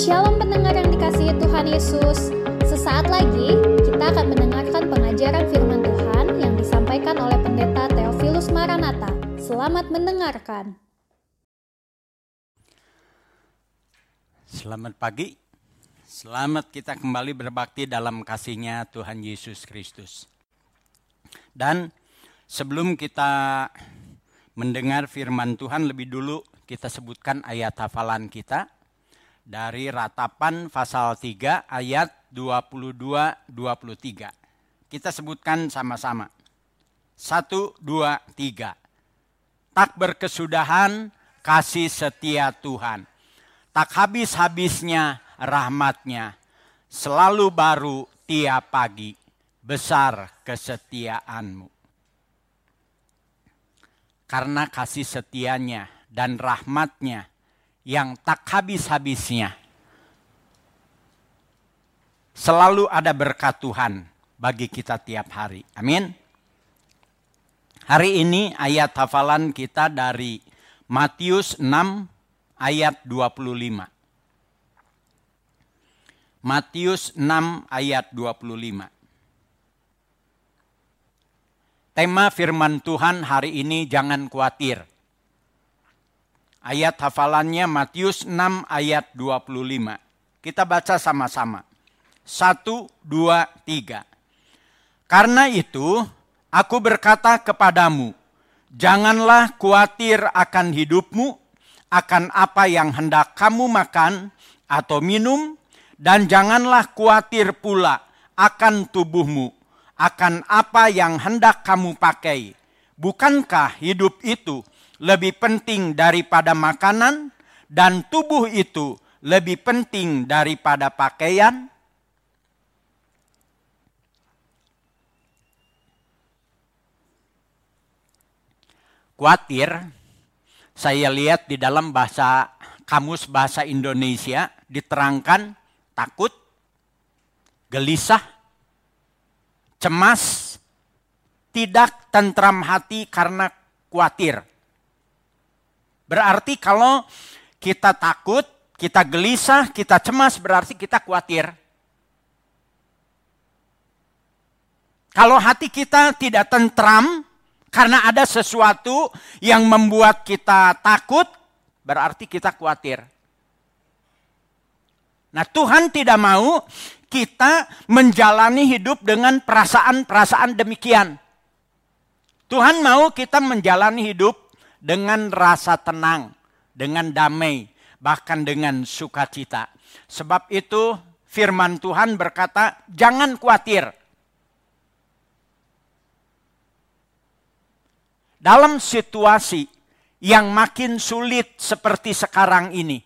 Shalom pendengar yang dikasihi Tuhan Yesus. Sesaat lagi kita akan mendengarkan pengajaran firman Tuhan yang disampaikan oleh Pendeta Theophilus Maranata. Selamat mendengarkan. Selamat pagi. Selamat kita kembali berbakti dalam kasihnya Tuhan Yesus Kristus. Dan sebelum kita mendengar firman Tuhan lebih dulu kita sebutkan ayat hafalan kita dari ratapan pasal 3 ayat 22 23. Kita sebutkan sama-sama. 1 2 3. Tak berkesudahan kasih setia Tuhan. Tak habis-habisnya rahmatnya. Selalu baru tiap pagi. Besar kesetiaanmu. Karena kasih setianya dan rahmatnya yang tak habis-habisnya. Selalu ada berkat Tuhan bagi kita tiap hari. Amin. Hari ini ayat hafalan kita dari Matius 6 ayat 25. Matius 6 ayat 25. Tema firman Tuhan hari ini jangan khawatir. Ayat hafalannya Matius 6 ayat 25. Kita baca sama-sama. Satu, dua, tiga. Karena itu aku berkata kepadamu, janganlah khawatir akan hidupmu, akan apa yang hendak kamu makan atau minum, dan janganlah khawatir pula akan tubuhmu, akan apa yang hendak kamu pakai. Bukankah hidup itu lebih penting daripada makanan dan tubuh itu lebih penting daripada pakaian? Kuatir, saya lihat di dalam bahasa kamus bahasa Indonesia diterangkan takut, gelisah, cemas, tidak tentram hati karena khawatir. Berarti kalau kita takut, kita gelisah, kita cemas, berarti kita khawatir. Kalau hati kita tidak tentram karena ada sesuatu yang membuat kita takut, berarti kita khawatir. Nah, Tuhan tidak mau kita menjalani hidup dengan perasaan-perasaan demikian. Tuhan mau kita menjalani hidup dengan rasa tenang, dengan damai, bahkan dengan sukacita. Sebab itu firman Tuhan berkata, jangan khawatir. Dalam situasi yang makin sulit seperti sekarang ini,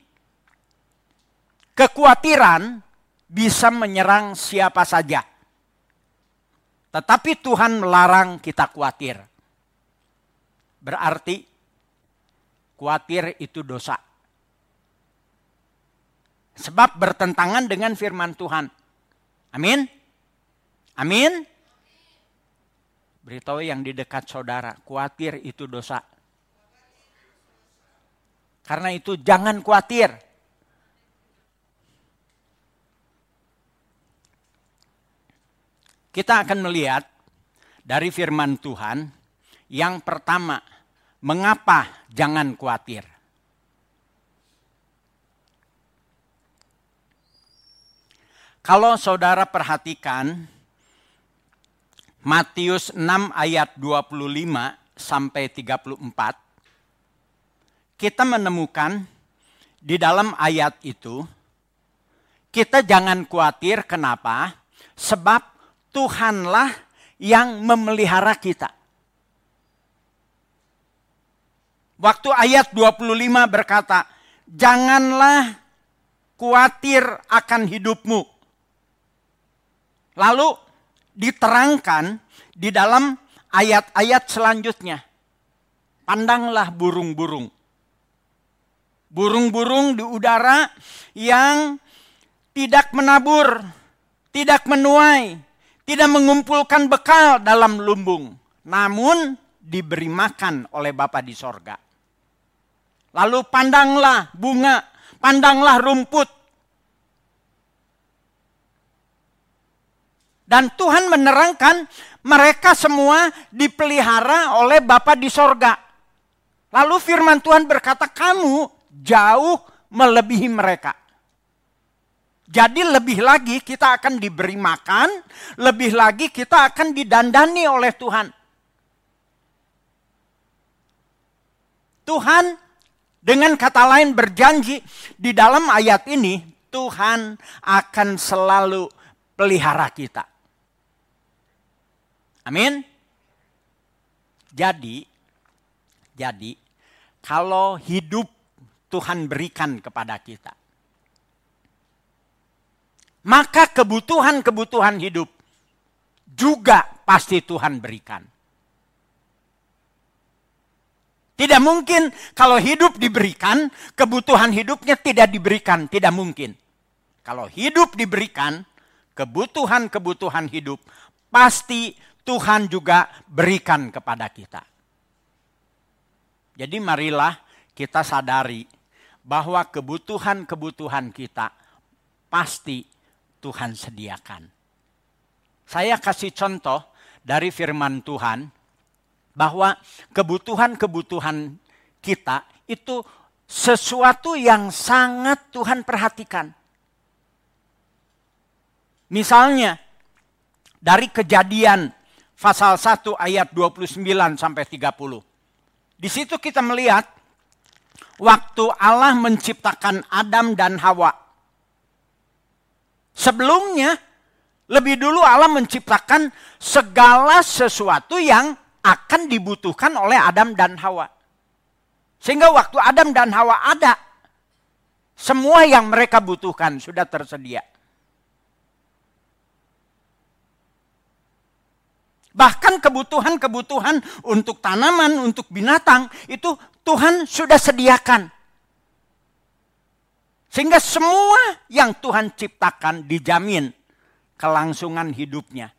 kekhawatiran bisa menyerang siapa saja. Tetapi Tuhan melarang kita khawatir. Berarti Khawatir itu dosa. Sebab bertentangan dengan firman Tuhan. Amin. Amin. Beritahu yang di dekat saudara, khawatir itu dosa. Karena itu jangan khawatir. Kita akan melihat dari firman Tuhan yang pertama Mengapa jangan khawatir? Kalau saudara perhatikan Matius 6 ayat 25 sampai 34 kita menemukan di dalam ayat itu kita jangan khawatir kenapa? Sebab Tuhanlah yang memelihara kita. Waktu ayat 25 berkata, janganlah khawatir akan hidupmu. Lalu diterangkan di dalam ayat-ayat selanjutnya. Pandanglah burung-burung. Burung-burung di udara yang tidak menabur, tidak menuai, tidak mengumpulkan bekal dalam lumbung. Namun diberi makan oleh Bapa di sorga. Lalu pandanglah bunga, pandanglah rumput. Dan Tuhan menerangkan mereka semua dipelihara oleh Bapa di sorga. Lalu firman Tuhan berkata, kamu jauh melebihi mereka. Jadi lebih lagi kita akan diberi makan, lebih lagi kita akan didandani oleh Tuhan. Tuhan dengan kata lain berjanji di dalam ayat ini Tuhan akan selalu pelihara kita. Amin. Jadi jadi kalau hidup Tuhan berikan kepada kita maka kebutuhan-kebutuhan hidup juga pasti Tuhan berikan. Tidak mungkin kalau hidup diberikan, kebutuhan hidupnya tidak diberikan. Tidak mungkin. Kalau hidup diberikan, kebutuhan-kebutuhan hidup pasti Tuhan juga berikan kepada kita. Jadi marilah kita sadari bahwa kebutuhan-kebutuhan kita pasti Tuhan sediakan. Saya kasih contoh dari firman Tuhan bahwa kebutuhan-kebutuhan kita itu sesuatu yang sangat Tuhan perhatikan. Misalnya dari kejadian pasal 1 ayat 29 sampai 30. Di situ kita melihat waktu Allah menciptakan Adam dan Hawa. Sebelumnya, lebih dulu Allah menciptakan segala sesuatu yang akan dibutuhkan oleh Adam dan Hawa. Sehingga waktu Adam dan Hawa ada, semua yang mereka butuhkan sudah tersedia. Bahkan kebutuhan-kebutuhan untuk tanaman, untuk binatang, itu Tuhan sudah sediakan. Sehingga semua yang Tuhan ciptakan dijamin kelangsungan hidupnya.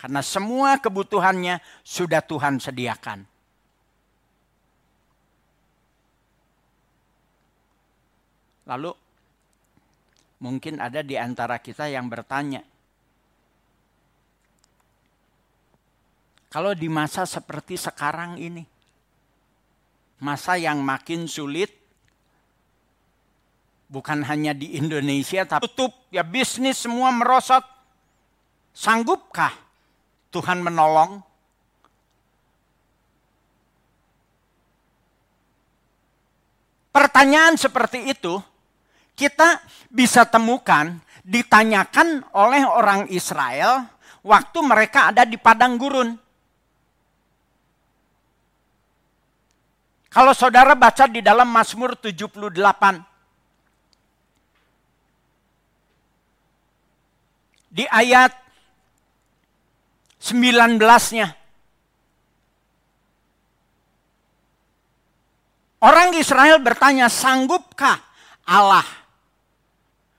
Karena semua kebutuhannya sudah Tuhan sediakan. Lalu mungkin ada di antara kita yang bertanya, kalau di masa seperti sekarang ini, masa yang makin sulit, bukan hanya di Indonesia tapi tutup ya bisnis semua merosot. Sanggupkah Tuhan menolong? Pertanyaan seperti itu kita bisa temukan ditanyakan oleh orang Israel waktu mereka ada di padang gurun. Kalau saudara baca di dalam Mazmur 78 di ayat 19-nya. Orang Israel bertanya, sanggupkah Allah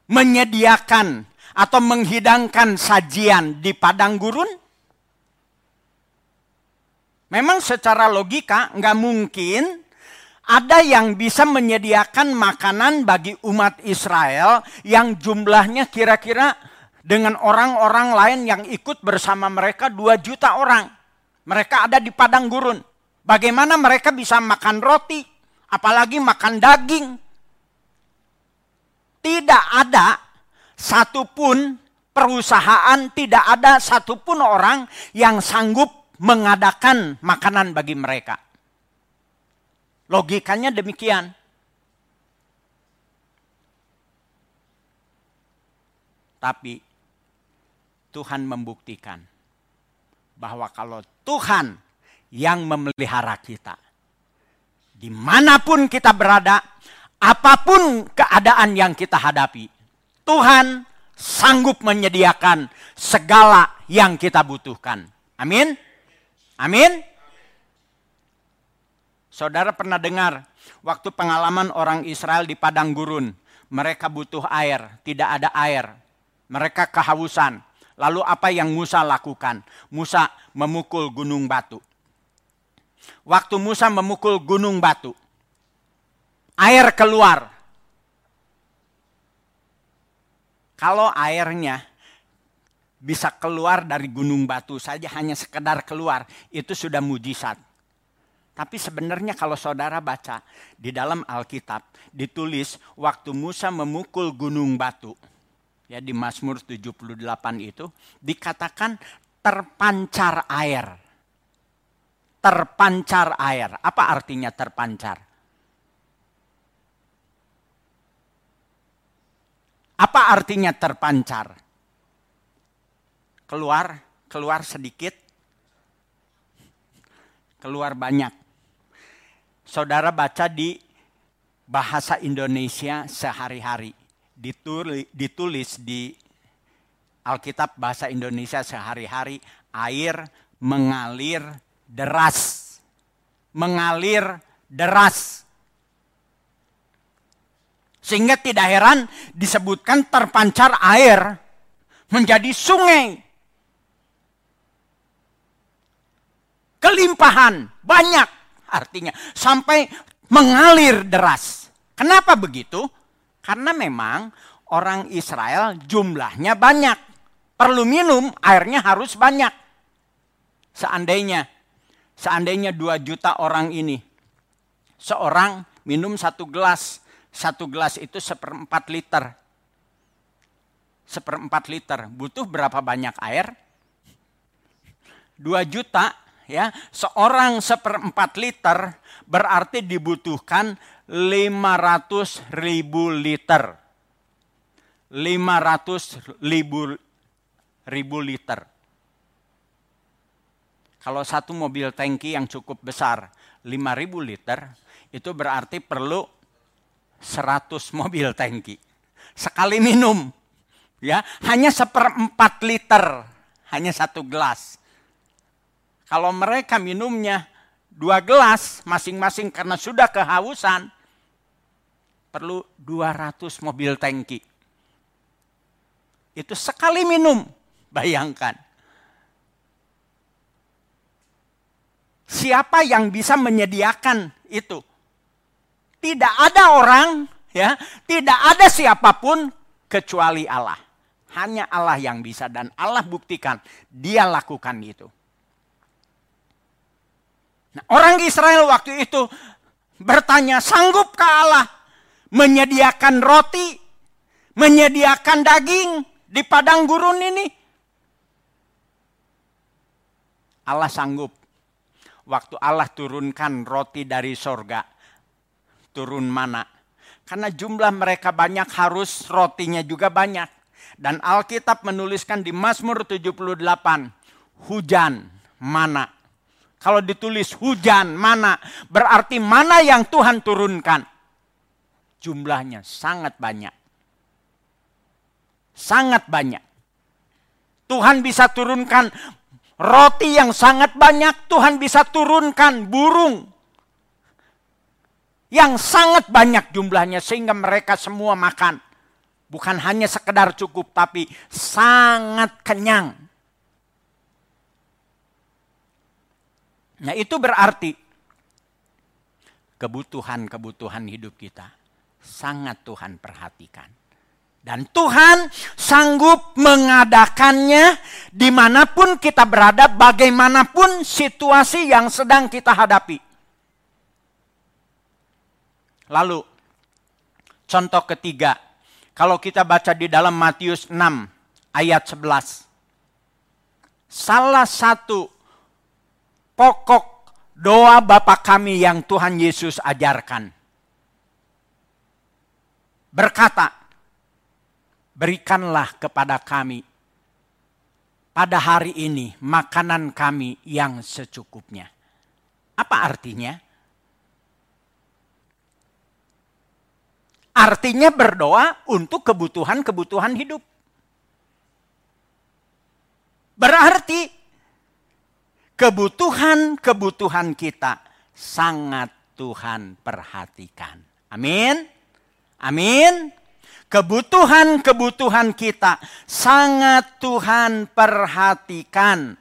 menyediakan atau menghidangkan sajian di padang gurun? Memang secara logika nggak mungkin ada yang bisa menyediakan makanan bagi umat Israel yang jumlahnya kira-kira dengan orang-orang lain yang ikut bersama mereka dua juta orang. Mereka ada di padang gurun. Bagaimana mereka bisa makan roti, apalagi makan daging? Tidak ada satupun perusahaan, tidak ada satupun orang yang sanggup mengadakan makanan bagi mereka. Logikanya demikian. Tapi Tuhan membuktikan bahwa kalau Tuhan yang memelihara kita, di mana pun kita berada, apa pun keadaan yang kita hadapi, Tuhan sanggup menyediakan segala yang kita butuhkan. Amin. Amin. Saudara pernah dengar waktu pengalaman orang Israel di padang gurun, mereka butuh air, tidak ada air. Mereka kehausan. Lalu apa yang Musa lakukan? Musa memukul gunung batu. Waktu Musa memukul gunung batu, air keluar. Kalau airnya bisa keluar dari gunung batu saja hanya sekedar keluar itu sudah mujizat. Tapi sebenarnya kalau saudara baca di dalam Alkitab ditulis waktu Musa memukul gunung batu ya di Mazmur 78 itu dikatakan terpancar air. Terpancar air. Apa artinya terpancar? Apa artinya terpancar? keluar, keluar sedikit, keluar banyak. Saudara baca di bahasa Indonesia sehari-hari, ditulis, di Alkitab bahasa Indonesia sehari-hari, air mengalir deras. Mengalir deras. Sehingga tidak heran disebutkan terpancar air menjadi sungai. kelimpahan, banyak artinya sampai mengalir deras. Kenapa begitu? Karena memang orang Israel jumlahnya banyak. Perlu minum, airnya harus banyak. Seandainya, seandainya dua juta orang ini, seorang minum satu gelas, satu gelas itu seperempat liter. Seperempat liter, butuh berapa banyak air? Dua juta ya seorang seperempat liter berarti dibutuhkan 500 ribu liter. 500 ribu, ribu liter. Kalau satu mobil tangki yang cukup besar 5000 liter, itu berarti perlu 100 mobil tangki. Sekali minum, ya hanya seperempat liter, hanya satu gelas. Kalau mereka minumnya dua gelas masing-masing karena sudah kehausan, perlu 200 mobil tangki. Itu sekali minum, bayangkan. Siapa yang bisa menyediakan itu? Tidak ada orang, ya, tidak ada siapa pun kecuali Allah. Hanya Allah yang bisa dan Allah buktikan dia lakukan itu. Nah, orang Israel waktu itu bertanya, sanggupkah Allah menyediakan roti, menyediakan daging di padang gurun ini? Allah sanggup. Waktu Allah turunkan roti dari sorga, turun mana. Karena jumlah mereka banyak harus rotinya juga banyak. Dan Alkitab menuliskan di Mazmur 78, hujan mana kalau ditulis hujan, mana, berarti mana yang Tuhan turunkan. Jumlahnya sangat banyak. Sangat banyak. Tuhan bisa turunkan roti yang sangat banyak, Tuhan bisa turunkan burung yang sangat banyak jumlahnya sehingga mereka semua makan. Bukan hanya sekedar cukup tapi sangat kenyang. Nah itu berarti kebutuhan-kebutuhan hidup kita sangat Tuhan perhatikan. Dan Tuhan sanggup mengadakannya di mana pun kita berada, bagaimanapun situasi yang sedang kita hadapi. Lalu, contoh ketiga, kalau kita baca di dalam Matius 6 ayat 11. Salah satu pokok doa Bapa kami yang Tuhan Yesus ajarkan. Berkata, berikanlah kepada kami pada hari ini makanan kami yang secukupnya. Apa artinya? Artinya berdoa untuk kebutuhan-kebutuhan hidup. Berarti kebutuhan-kebutuhan kita sangat Tuhan perhatikan. Amin. Amin. Kebutuhan-kebutuhan kita sangat Tuhan perhatikan.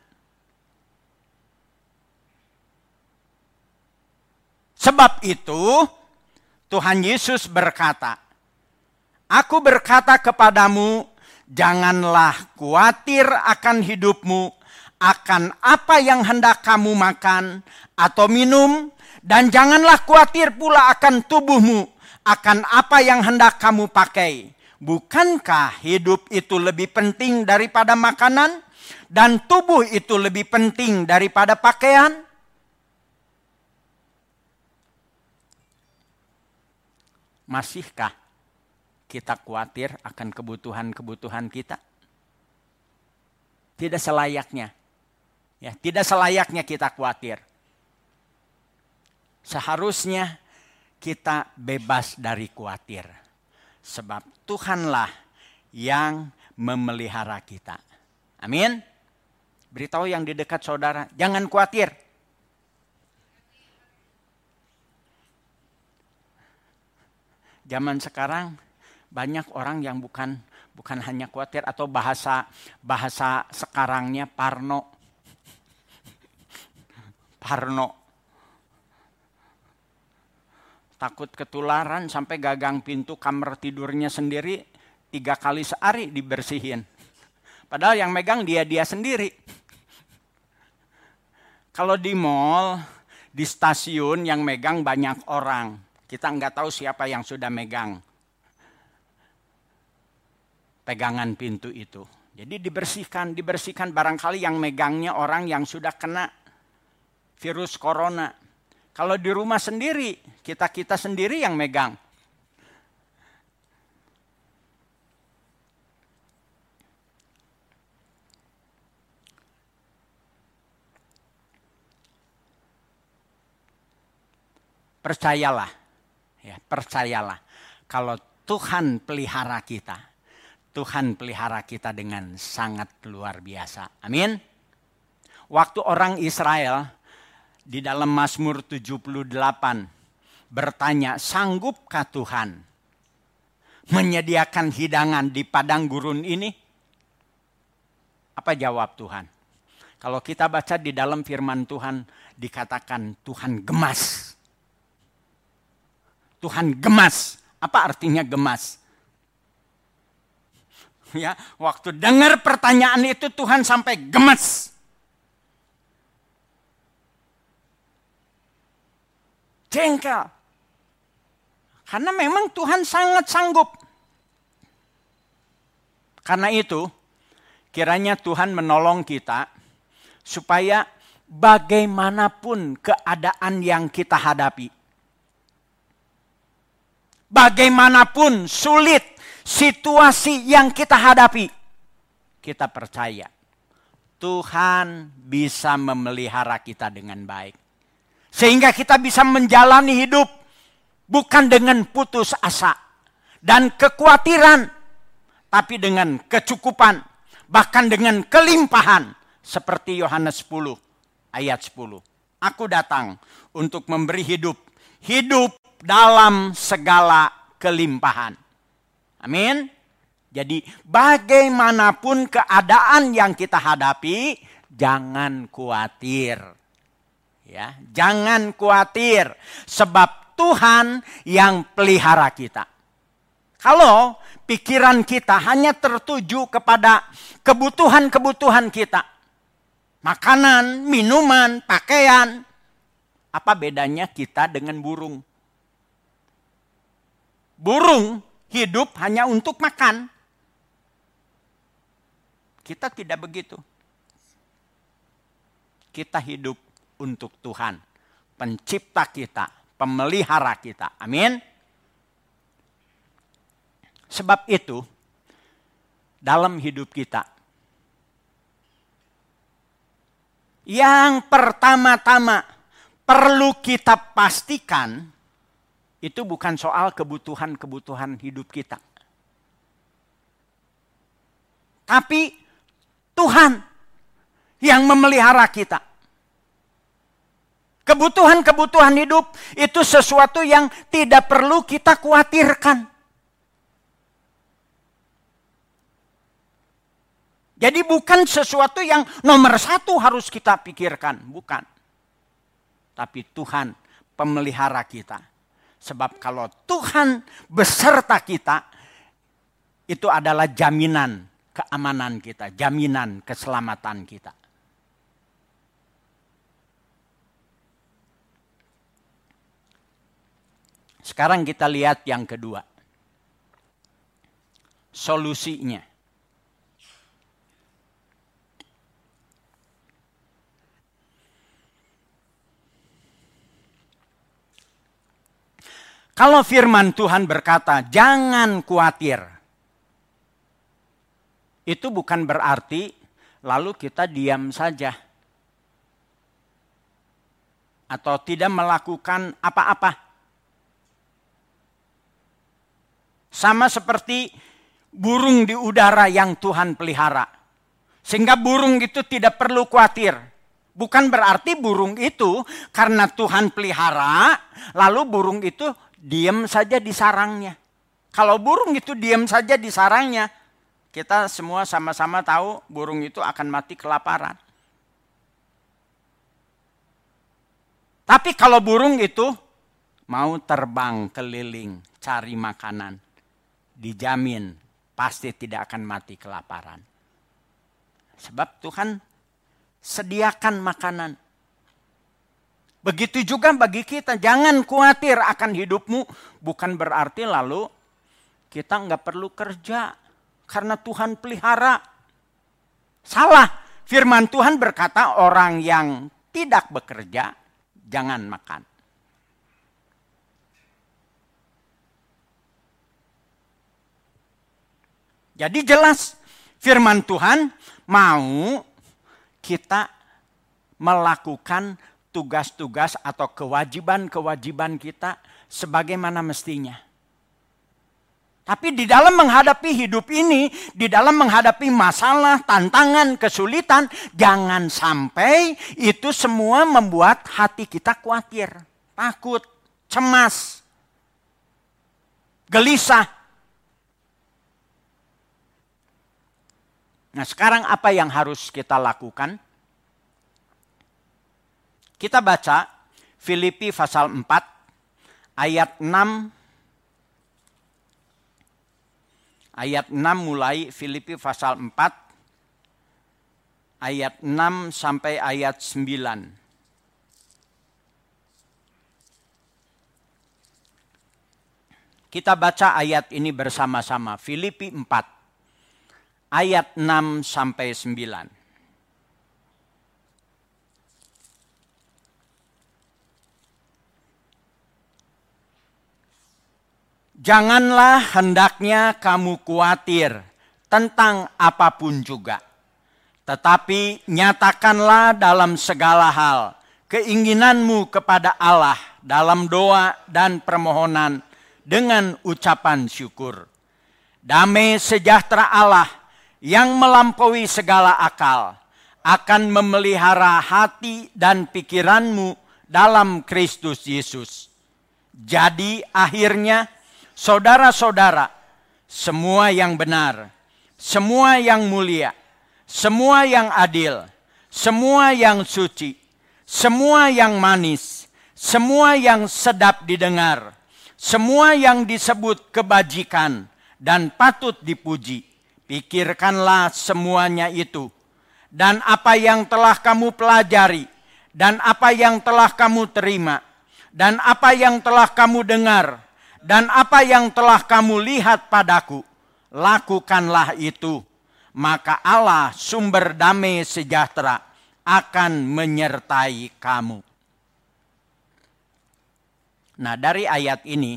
Sebab itu Tuhan Yesus berkata, Aku berkata kepadamu, Janganlah khawatir akan hidupmu, akan apa yang hendak kamu makan atau minum, dan janganlah khawatir pula akan tubuhmu, akan apa yang hendak kamu pakai. Bukankah hidup itu lebih penting daripada makanan, dan tubuh itu lebih penting daripada pakaian? Masihkah kita khawatir akan kebutuhan-kebutuhan kita? Tidak selayaknya. Ya, tidak selayaknya kita khawatir. Seharusnya kita bebas dari khawatir. Sebab Tuhanlah yang memelihara kita. Amin. Beritahu yang di dekat saudara, jangan khawatir. Zaman sekarang banyak orang yang bukan bukan hanya khawatir atau bahasa bahasa sekarangnya parno. Parno. Takut ketularan sampai gagang pintu kamar tidurnya sendiri tiga kali sehari dibersihin. Padahal yang megang dia-dia sendiri. Kalau di mall, di stasiun yang megang banyak orang. Kita nggak tahu siapa yang sudah megang pegangan pintu itu. Jadi dibersihkan, dibersihkan barangkali yang megangnya orang yang sudah kena virus corona. Kalau di rumah sendiri, kita-kita sendiri yang megang. Percayalah, ya, percayalah kalau Tuhan pelihara kita, Tuhan pelihara kita dengan sangat luar biasa. Amin. Waktu orang Israel di dalam Mazmur 78 bertanya, sanggupkah Tuhan menyediakan hidangan di padang gurun ini? Apa jawab Tuhan? Kalau kita baca di dalam firman Tuhan dikatakan Tuhan gemas. Tuhan gemas. Apa artinya gemas? Ya, waktu dengar pertanyaan itu Tuhan sampai gemes. Jengkel. Karena memang Tuhan sangat sanggup. Karena itu, kiranya Tuhan menolong kita supaya bagaimanapun keadaan yang kita hadapi, bagaimanapun sulit situasi yang kita hadapi, kita percaya Tuhan bisa memelihara kita dengan baik. Sehingga kita bisa menjalani hidup bukan dengan putus asa dan kekhawatiran, tapi dengan kecukupan, bahkan dengan kelimpahan seperti Yohanes 10 ayat 10. Aku datang untuk memberi hidup, hidup dalam segala kelimpahan. Amin. Jadi bagaimanapun keadaan yang kita hadapi, jangan khawatir. Ya, jangan khawatir sebab Tuhan yang pelihara kita. Kalau pikiran kita hanya tertuju kepada kebutuhan-kebutuhan kita, makanan, minuman, pakaian, apa bedanya kita dengan burung? Burung hidup hanya untuk makan. Kita tidak begitu. Kita hidup untuk Tuhan, pencipta kita, pemelihara kita. Amin. Sebab itu, dalam hidup kita, yang pertama-tama perlu kita pastikan itu bukan soal kebutuhan-kebutuhan hidup kita. Tapi Tuhan yang memelihara kita. Kebutuhan-kebutuhan hidup itu sesuatu yang tidak perlu kita khawatirkan. Jadi bukan sesuatu yang nomor satu harus kita pikirkan, bukan. Tapi Tuhan pemelihara kita. Sebab kalau Tuhan beserta kita, itu adalah jaminan keamanan kita, jaminan keselamatan kita. Sekarang kita lihat yang kedua. Solusinya. Kalau firman Tuhan berkata, "Jangan khawatir." Itu bukan berarti lalu kita diam saja atau tidak melakukan apa-apa. Sama seperti burung di udara yang Tuhan pelihara. Sehingga burung itu tidak perlu khawatir. Bukan berarti burung itu karena Tuhan pelihara, lalu burung itu diam saja di sarangnya. Kalau burung itu diam saja di sarangnya, kita semua sama-sama tahu burung itu akan mati kelaparan. Tapi kalau burung itu mau terbang keliling cari makanan, dijamin pasti tidak akan mati kelaparan. Sebab Tuhan sediakan makanan Begitu juga bagi kita, jangan khawatir akan hidupmu. Bukan berarti lalu kita nggak perlu kerja karena Tuhan pelihara. Salah, firman Tuhan berkata orang yang tidak bekerja jangan makan. Jadi jelas firman Tuhan mau kita melakukan tugas-tugas atau kewajiban-kewajiban kita sebagaimana mestinya. Tapi di dalam menghadapi hidup ini, di dalam menghadapi masalah, tantangan, kesulitan, jangan sampai itu semua membuat hati kita khawatir, takut, cemas, gelisah. Nah, sekarang apa yang harus kita lakukan? Kita baca Filipi pasal 4 ayat 6 ayat 6 mulai Filipi pasal 4 ayat 6 sampai ayat 9. Kita baca ayat ini bersama-sama. Filipi 4 ayat 6 sampai 9. Janganlah hendaknya kamu khawatir tentang apa pun juga. Tetapi nyatakanlah dalam segala hal keinginanmu kepada Allah dalam doa dan permohonan dengan ucapan syukur. Damai sejahtera Allah yang melampaui segala akal akan memelihara hati dan pikiranmu dalam Kristus Yesus. Jadi akhirnya saudara-saudara, semua yang benar, semua yang mulia, semua yang adil, semua yang suci, semua yang manis, semua yang sedap didengar, semua yang disebut kebajikan dan patut dipuji. Pikirkanlah semuanya itu, dan apa yang telah kamu pelajari, dan apa yang telah kamu terima, dan apa yang telah kamu dengar dan apa yang telah kamu lihat padaku, lakukanlah itu. Maka Allah sumber damai sejahtera akan menyertai kamu. Nah dari ayat ini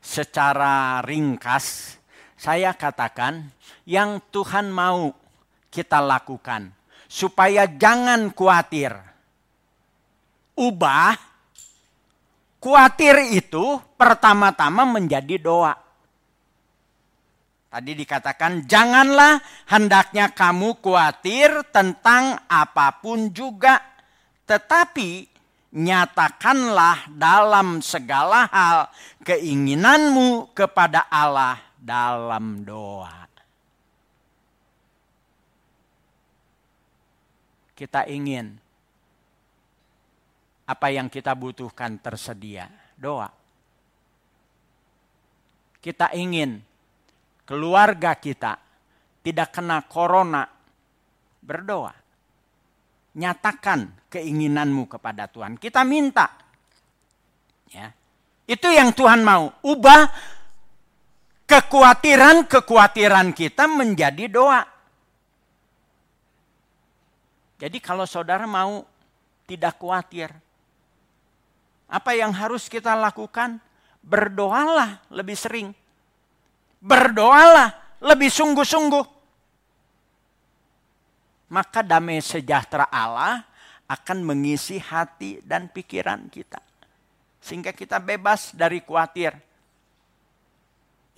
secara ringkas saya katakan yang Tuhan mau kita lakukan supaya jangan khawatir. Ubah Kuatir itu pertama-tama menjadi doa. Tadi dikatakan janganlah hendaknya kamu khawatir tentang apa pun juga. Tetapi nyatakanlah dalam segala hal keinginanmu kepada Allah dalam doa. Kita ingin apa yang kita butuhkan tersedia. Doa. Kita ingin keluarga kita tidak kena corona, berdoa. Nyatakan keinginanmu kepada Tuhan. Kita minta. Ya. Itu yang Tuhan mau. Ubah kekhawatiran-kekhawatiran kita menjadi doa. Jadi kalau saudara mau tidak khawatir, apa yang harus kita lakukan? Berdoalah lebih sering. Berdoalah lebih sungguh-sungguh. Maka damai sejahtera Allah akan mengisi hati dan pikiran kita. Sehingga kita bebas dari khawatir.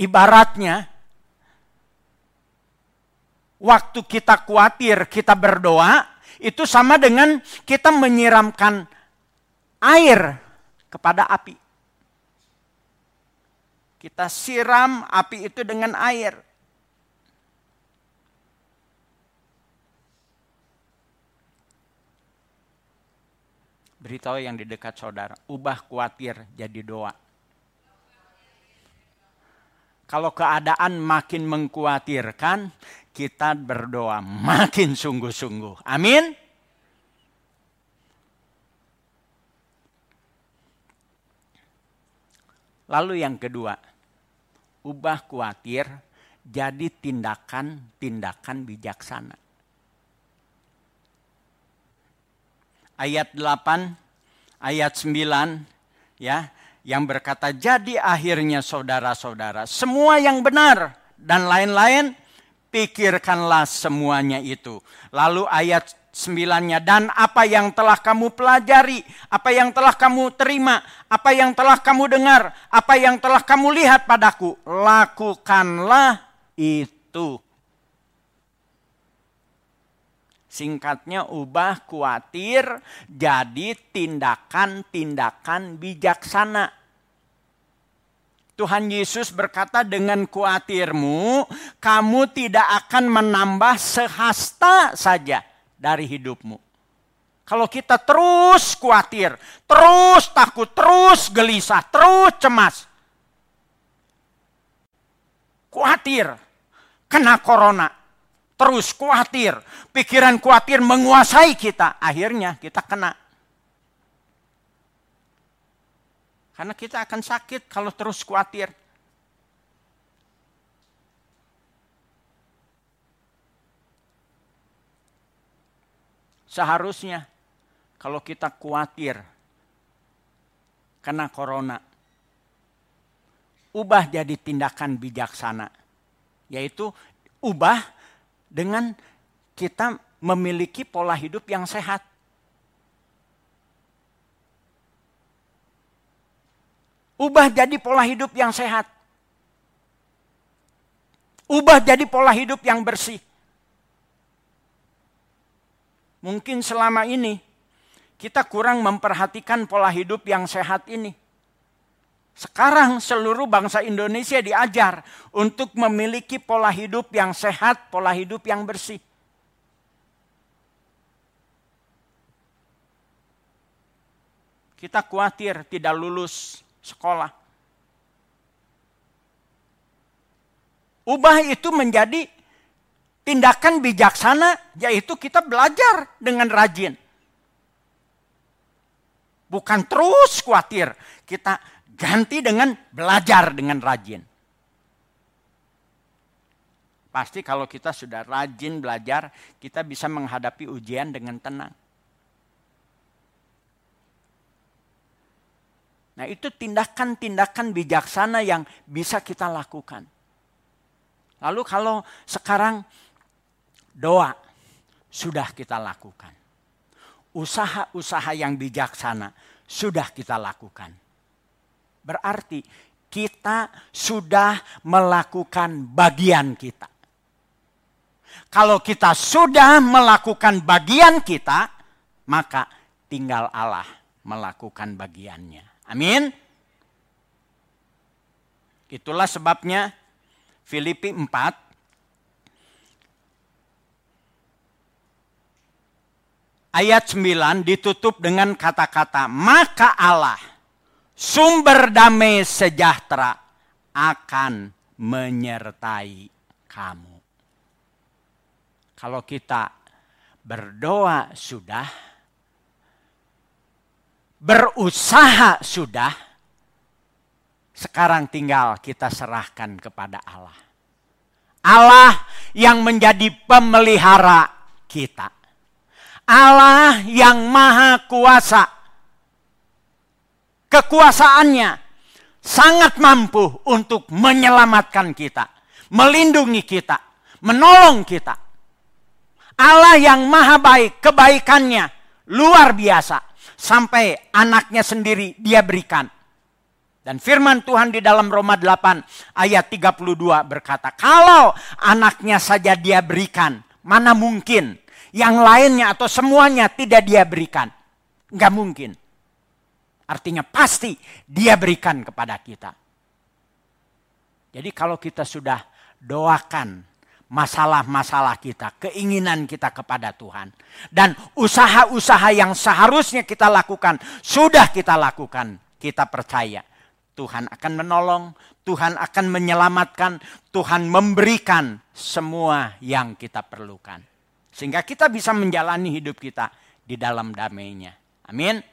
Ibaratnya, waktu kita khawatir, kita berdoa, itu sama dengan kita menyiramkan air kepada api. Kita siram api itu dengan air. Beritahu yang di dekat saudara, ubah khawatir jadi doa. Kalau keadaan makin mengkhawatirkan, kita berdoa makin sungguh-sungguh. Amin. Lalu yang kedua, ubah khawatir jadi tindakan-tindakan bijaksana. Ayat 8, ayat 9 ya, yang berkata jadi akhirnya saudara-saudara, semua yang benar dan lain-lain pikirkanlah semuanya itu. Lalu ayat sembilannya dan apa yang telah kamu pelajari, apa yang telah kamu terima, apa yang telah kamu dengar, apa yang telah kamu lihat padaku, lakukanlah itu. Singkatnya ubah khawatir jadi tindakan-tindakan bijaksana. Tuhan Yesus berkata dengan khawatirmu kamu tidak akan menambah sehasta saja dari hidupmu. Kalau kita terus khawatir, terus takut, terus gelisah, terus cemas. Khawatir kena corona, terus khawatir, pikiran khawatir menguasai kita, akhirnya kita kena. Karena kita akan sakit kalau terus khawatir. Seharusnya kalau kita khawatir kena corona, ubah jadi tindakan bijaksana. Yaitu ubah dengan kita memiliki pola hidup yang sehat. Ubah jadi pola hidup yang sehat. Ubah jadi pola hidup yang bersih. Mungkin selama ini kita kurang memperhatikan pola hidup yang sehat ini. Sekarang seluruh bangsa Indonesia diajar untuk memiliki pola hidup yang sehat, pola hidup yang bersih. Kita khawatir tidak lulus sekolah. Ubah itu menjadi tindakan bijaksana yaitu kita belajar dengan rajin. Bukan terus khawatir, kita ganti dengan belajar dengan rajin. Pasti kalau kita sudah rajin belajar, kita bisa menghadapi ujian dengan tenang. Nah, itu tindakan-tindakan bijaksana yang bisa kita lakukan. Lalu kalau sekarang doa sudah kita lakukan. Usaha-usaha yang bijaksana sudah kita lakukan. Berarti kita sudah melakukan bagian kita. Kalau kita sudah melakukan bagian kita, maka tinggal Allah melakukan bagiannya. Amin. Itulah sebabnya Filipi 4 ayat 9 ditutup dengan kata-kata maka Allah sumber damai sejahtera akan menyertai kamu. Kalau kita berdoa sudah, berusaha sudah, sekarang tinggal kita serahkan kepada Allah. Allah yang menjadi pemelihara kita. Allah yang maha kuasa. Kekuasaannya sangat mampu untuk menyelamatkan kita, melindungi kita, menolong kita. Allah yang maha baik, kebaikannya luar biasa. Sampai anaknya sendiri dia berikan dan firman Tuhan di dalam Roma 8 ayat 32 berkata, kalau anaknya saja dia berikan, mana mungkin yang lainnya atau semuanya tidak dia berikan? Enggak mungkin. Artinya pasti dia berikan kepada kita. Jadi kalau kita sudah doakan masalah-masalah kita, keinginan kita kepada Tuhan. Dan usaha-usaha yang seharusnya kita lakukan, sudah kita lakukan. Kita percaya Tuhan akan menolong, Tuhan akan menyelamatkan, Tuhan memberikan semua yang kita perlukan. Sehingga kita bisa menjalani hidup kita di dalam damainya. Amin.